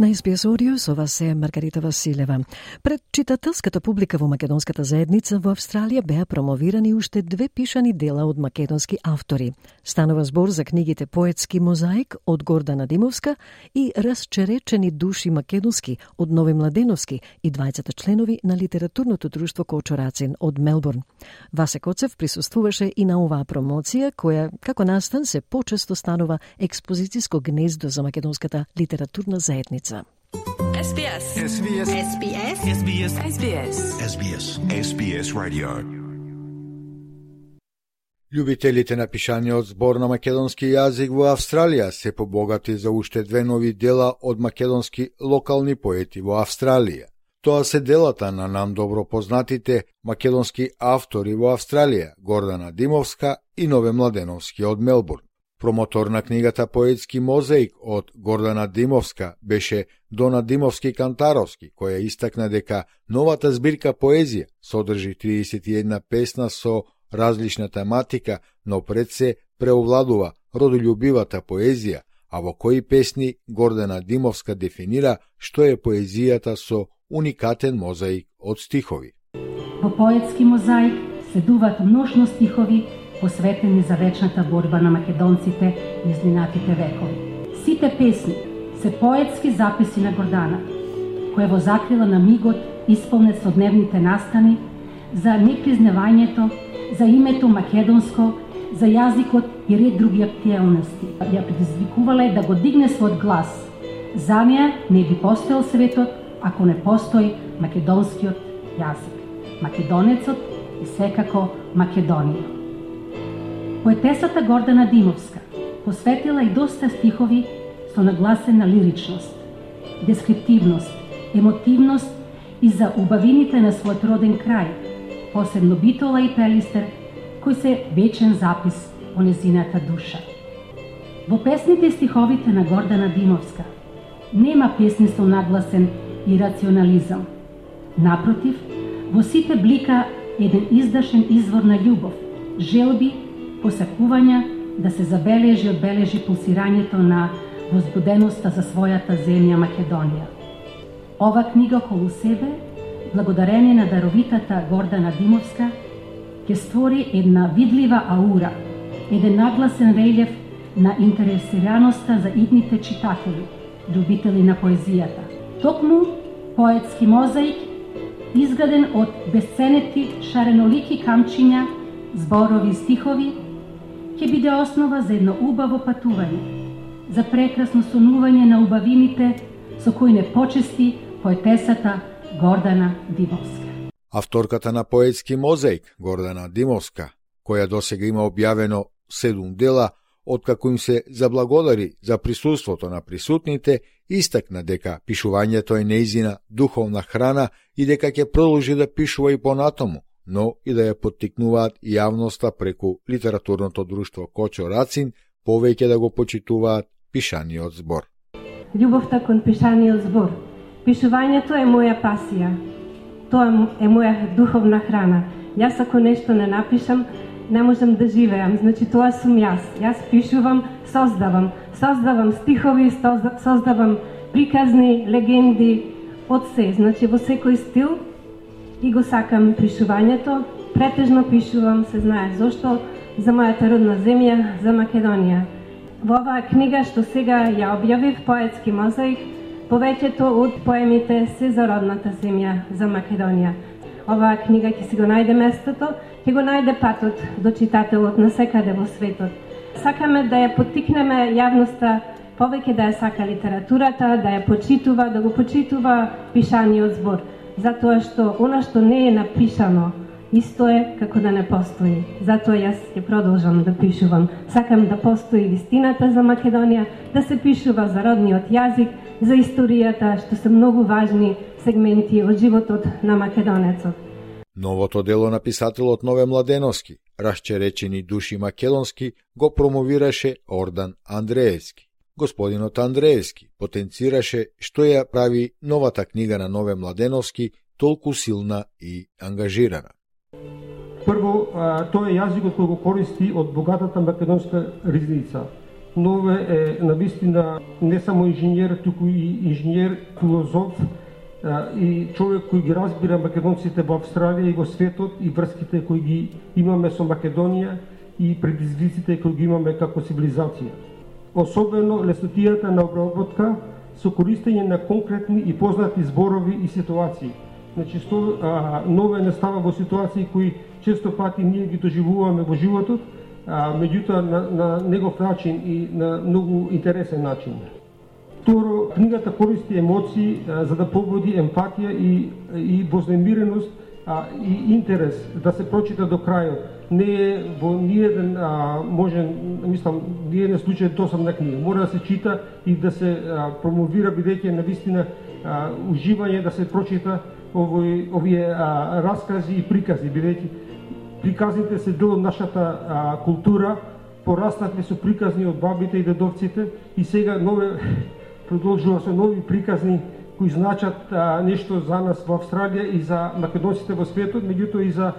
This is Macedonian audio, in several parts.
На SBS Одио со вас е Маргарита Василева. Пред читателската публика во македонската заедница во Австралија беа промовирани уште две пишани дела од македонски автори. Станува збор за книгите Поетски мозаик од Гордана Димовска и Расчеречени души македонски од Нови Младеновски и двајцата членови на литературното друштво Кочорацин од Мелбурн. Васе Коцев присуствуваше и на оваа промоција која како настан се почесто станува експозицијско гнездо за македонската литературна заедница. SBS. SBS. SBS. SBS. SBS. SBS. SBS Radio. Љубителите на пишаниот збор на македонски јазик во Австралија се побогати за уште две нови дела од македонски локални поети во Австралија. Тоа се делата на нам добро познатите македонски автори во Австралија, Гордана Димовска и Нове Младеновски од Мелбурн. Промотор на книгата Поетски мозаик од Гордана Димовска беше Дона Димовски Кантаровски, која истакна дека новата збирка поезија содржи 31 песна со различна тематика, но пред се преовладува родолюбивата поезија, а во кои песни Гордана Димовска дефинира што е поезијата со уникатен мозаик од стихови. Во поетски мозаик се дуват множно стихови посветени за вечната борба на македонците низ минатите векови. Сите песни се поетски записи на Гордана, која во закрила на мигот исполнет со дневните настани за непризнавањето, за името македонско, за јазикот и ред други актуелности. Ја предизвикувале да го дигне својот глас. За неа не би постоел светот ако не постои македонскиот јазик. Македонецот и секако Македонија. Поетесата Гордана Димовска посветила и доста стихови со нагласена лиричност, дескриптивност, емотивност и за убавините на својот роден крај, посебно Битола и Пелистер, кој се вечен запис о незината душа. Во песните и стиховите на Гордана Димовска нема песни со нагласен и рационализам. Напротив, во сите блика еден издашен извор на љубов, желби посакувања да се забележи и одбележи пулсирањето на возбуденоста за својата земја Македонија. Ова книга околу себе, благодарение на даровитата Гордана Димовска, ќе створи една видлива аура, еден нагласен релјеф на интересираноста за идните читатели, любители на поезијата. Токму поетски мозаик, изграден од бесценети шаренолики камчиња, зборови и стихови, ќе биде основа за едно убаво патување, за прекрасно сонување на убавините со кои не почести поетесата Гордана Димовска. Авторката на поетски мозаик, Гордана Димовска, која досега има објавено седум дела, откако им се заблагодари за присуството на присутните, истакна дека пишувањето е неизина духовна храна и дека ќе продолжи да пишува и понатаму, но и да ја поттикнуваат јавноста преку литературното друштво Кочо Рацин повеќе да го почитуваат пишаниот збор. Љубовта кон пишаниот збор. Пишувањето е моја пасија. Тоа е моја духовна храна. Јас ако нешто не напишам, не можам да живеам. Значи тоа сум јас. Јас пишувам, создавам. Создавам стихови, создавам приказни, легенди, од се. Значи во секој стил и го сакам пишувањето. Претежно пишувам, се знае зошто, за мојата родна земја, за Македонија. Во оваа книга што сега ја објавив, поетски мозаик, повеќето од поемите се за родната земја, за Македонија. Оваа книга ќе си го најде местото, ќе го најде патот до читателот на секаде во светот. Сакаме да ја поттикнеме јавноста повеќе да ја сака литературата, да ја почитува, да го почитува пишаниот збор затоа што она што не е напишано, исто е како да не постои. Затоа јас ќе продолжам да пишувам. Сакам да постои вистината за Македонија, да се пишува за родниот јазик, за историјата, што се многу важни сегменти од животот на македонецот. Новото дело на писателот Нове Младеновски, Расчеречени души македонски, го промовираше Ордан Андреевски. Господинот Андреевски потенцираше што ја прави новата книга на Нове Младеновски, толку силна и ангажирана. Прво, тоа е јазикот кој го користи од богатата македонска ризница. Нове е навистина не само инженер, туку и инженер, филозоф и човек кој ги разбира македонците во Австралија и во светот и врските кои ги имаме со Македонија и предизвиците кои ги имаме како цивилизација. Особено леснотијата на обработка со користење на конкретни и познати зборови и ситуации. Значи, што а, нове не става во ситуации кои често пати ние ги доживуваме во животот, а, меѓутоа на, на негов начин и на многу интересен начин. Второ, книгата користи емоции а, за да побуди емпатија и, и вознемиреност а, и интерес да се прочита до крајот. Не е во ниеден а, може, мислам, ниеден случај досадна книга. Мора да се чита и да се а, промовира бидејќи на вистина а, уживање да се прочита овој, овие а, раскази и прикази, бидејќи приказните се дел од нашата а, култура, пораснавме со приказни од бабите и дедовците и сега нове продолжува со нови приказни кои значат а, нешто за нас во Австралија и за македонците во светот, меѓутоа и за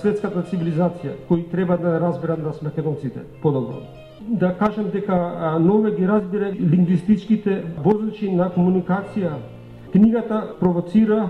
светската цивилизација, кои треба да разберат нас македонците подобро. Да кажем дека нове ги разбира лингвистичките возачи на комуникација. Книгата провоцира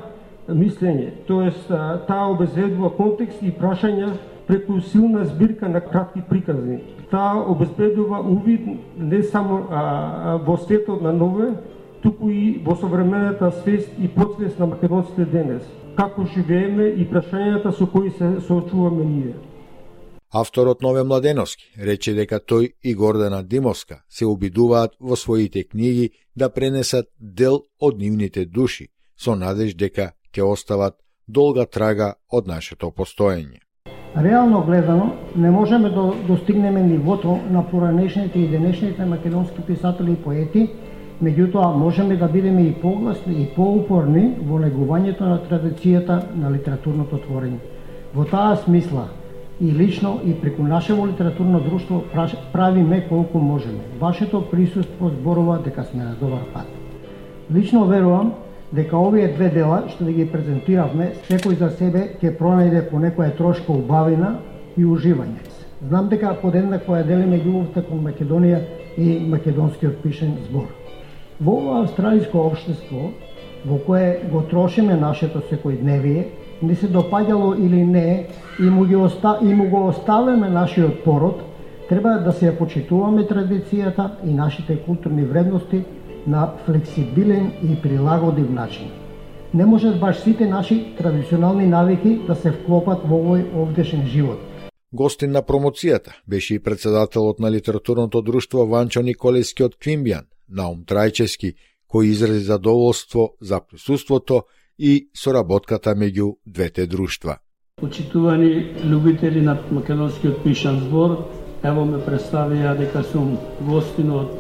мислење, тоест таа обезбедува контекст и прашања преку силна збирка на кратки приказни. Таа обезбедува увид не само а, во светот на нове, туку и во современата свест и подсвест на македонците денес, како живееме и прашањата со кои се соочуваме ние. Авторот Нове Младеновски рече дека тој и Гордана Димовска се обидуваат во своите книги да пренесат дел од нивните души, со надеж дека ќе остават долга трага од нашето постоење. Реално гледано, не можеме да достигнеме нивото на поранешните и денешните македонски писатели и поети, меѓутоа можеме да бидеме и погласни и поупорни во легувањето на традицијата на литературното творење. Во таа смисла, и лично и преку нашево литературно друштво правиме колку можеме. Вашето присуство зборува дека сме на добар пат. Лично верувам дека овие две дела што ги презентиравме, секој за себе ќе пронајде по некоја трошка убавина и уживање. Знам дека подеднакво ја делиме љубовта кон Македонија и македонскиот пишен збор. Во ова австралиско општество, во кое го трошиме нашето секојдневие, не се допаѓало или не, и му, ги оста, и му го оставаме нашиот пород, треба да се ја почитуваме традицијата и нашите културни вредности, на флексибилен и прилагодив начин. Не можат баш сите наши традиционални навики да се вклопат во овој овдешен живот. Гостин на промоцијата беше и председателот на литературното друштво Ванчо Николески од Квимбијан, Наум Трајчески, кој изрази задоволство за присуството и соработката меѓу двете друштва. Почитувани любители на македонскиот пишан збор, ево ме представија дека сум гостин од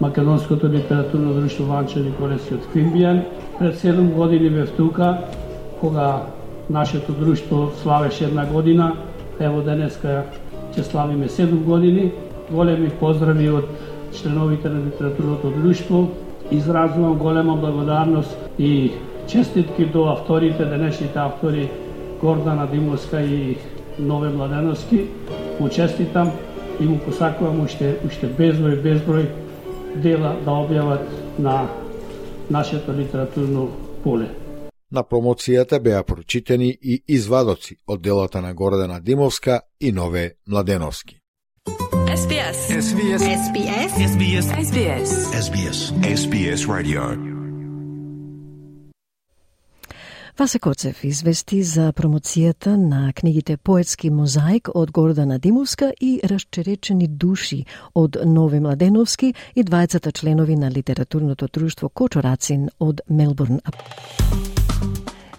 Македонското литературно друштво Ванчо Николески од Квимбијан. Пред 7 години бев тука, кога нашето друштво славеше една година. Ево денеска ќе славиме 7 години. Големи поздрави од членовите на литературното друштво. Изразувам голема благодарност и честитки до авторите, денешните автори Гордана Димовска и Нове Младеновски. Му честитам и му посакувам уште, уште безброј, безброј дела да објават на нашето литературно поле. На промоцијата беа прочитани и извадоци од делата на Гордана Димовска и Нове Младеновски. SBS. SBS. SBS. SBS. SBS. SBS. SBS Radio. Васе Коцев извести за промоцијата на книгите Поетски мозаик од Гордана Димовска и Расчеречени души од Нови Младеновски и двајцата членови на литературното друштво Кочорацин од Мелбурн.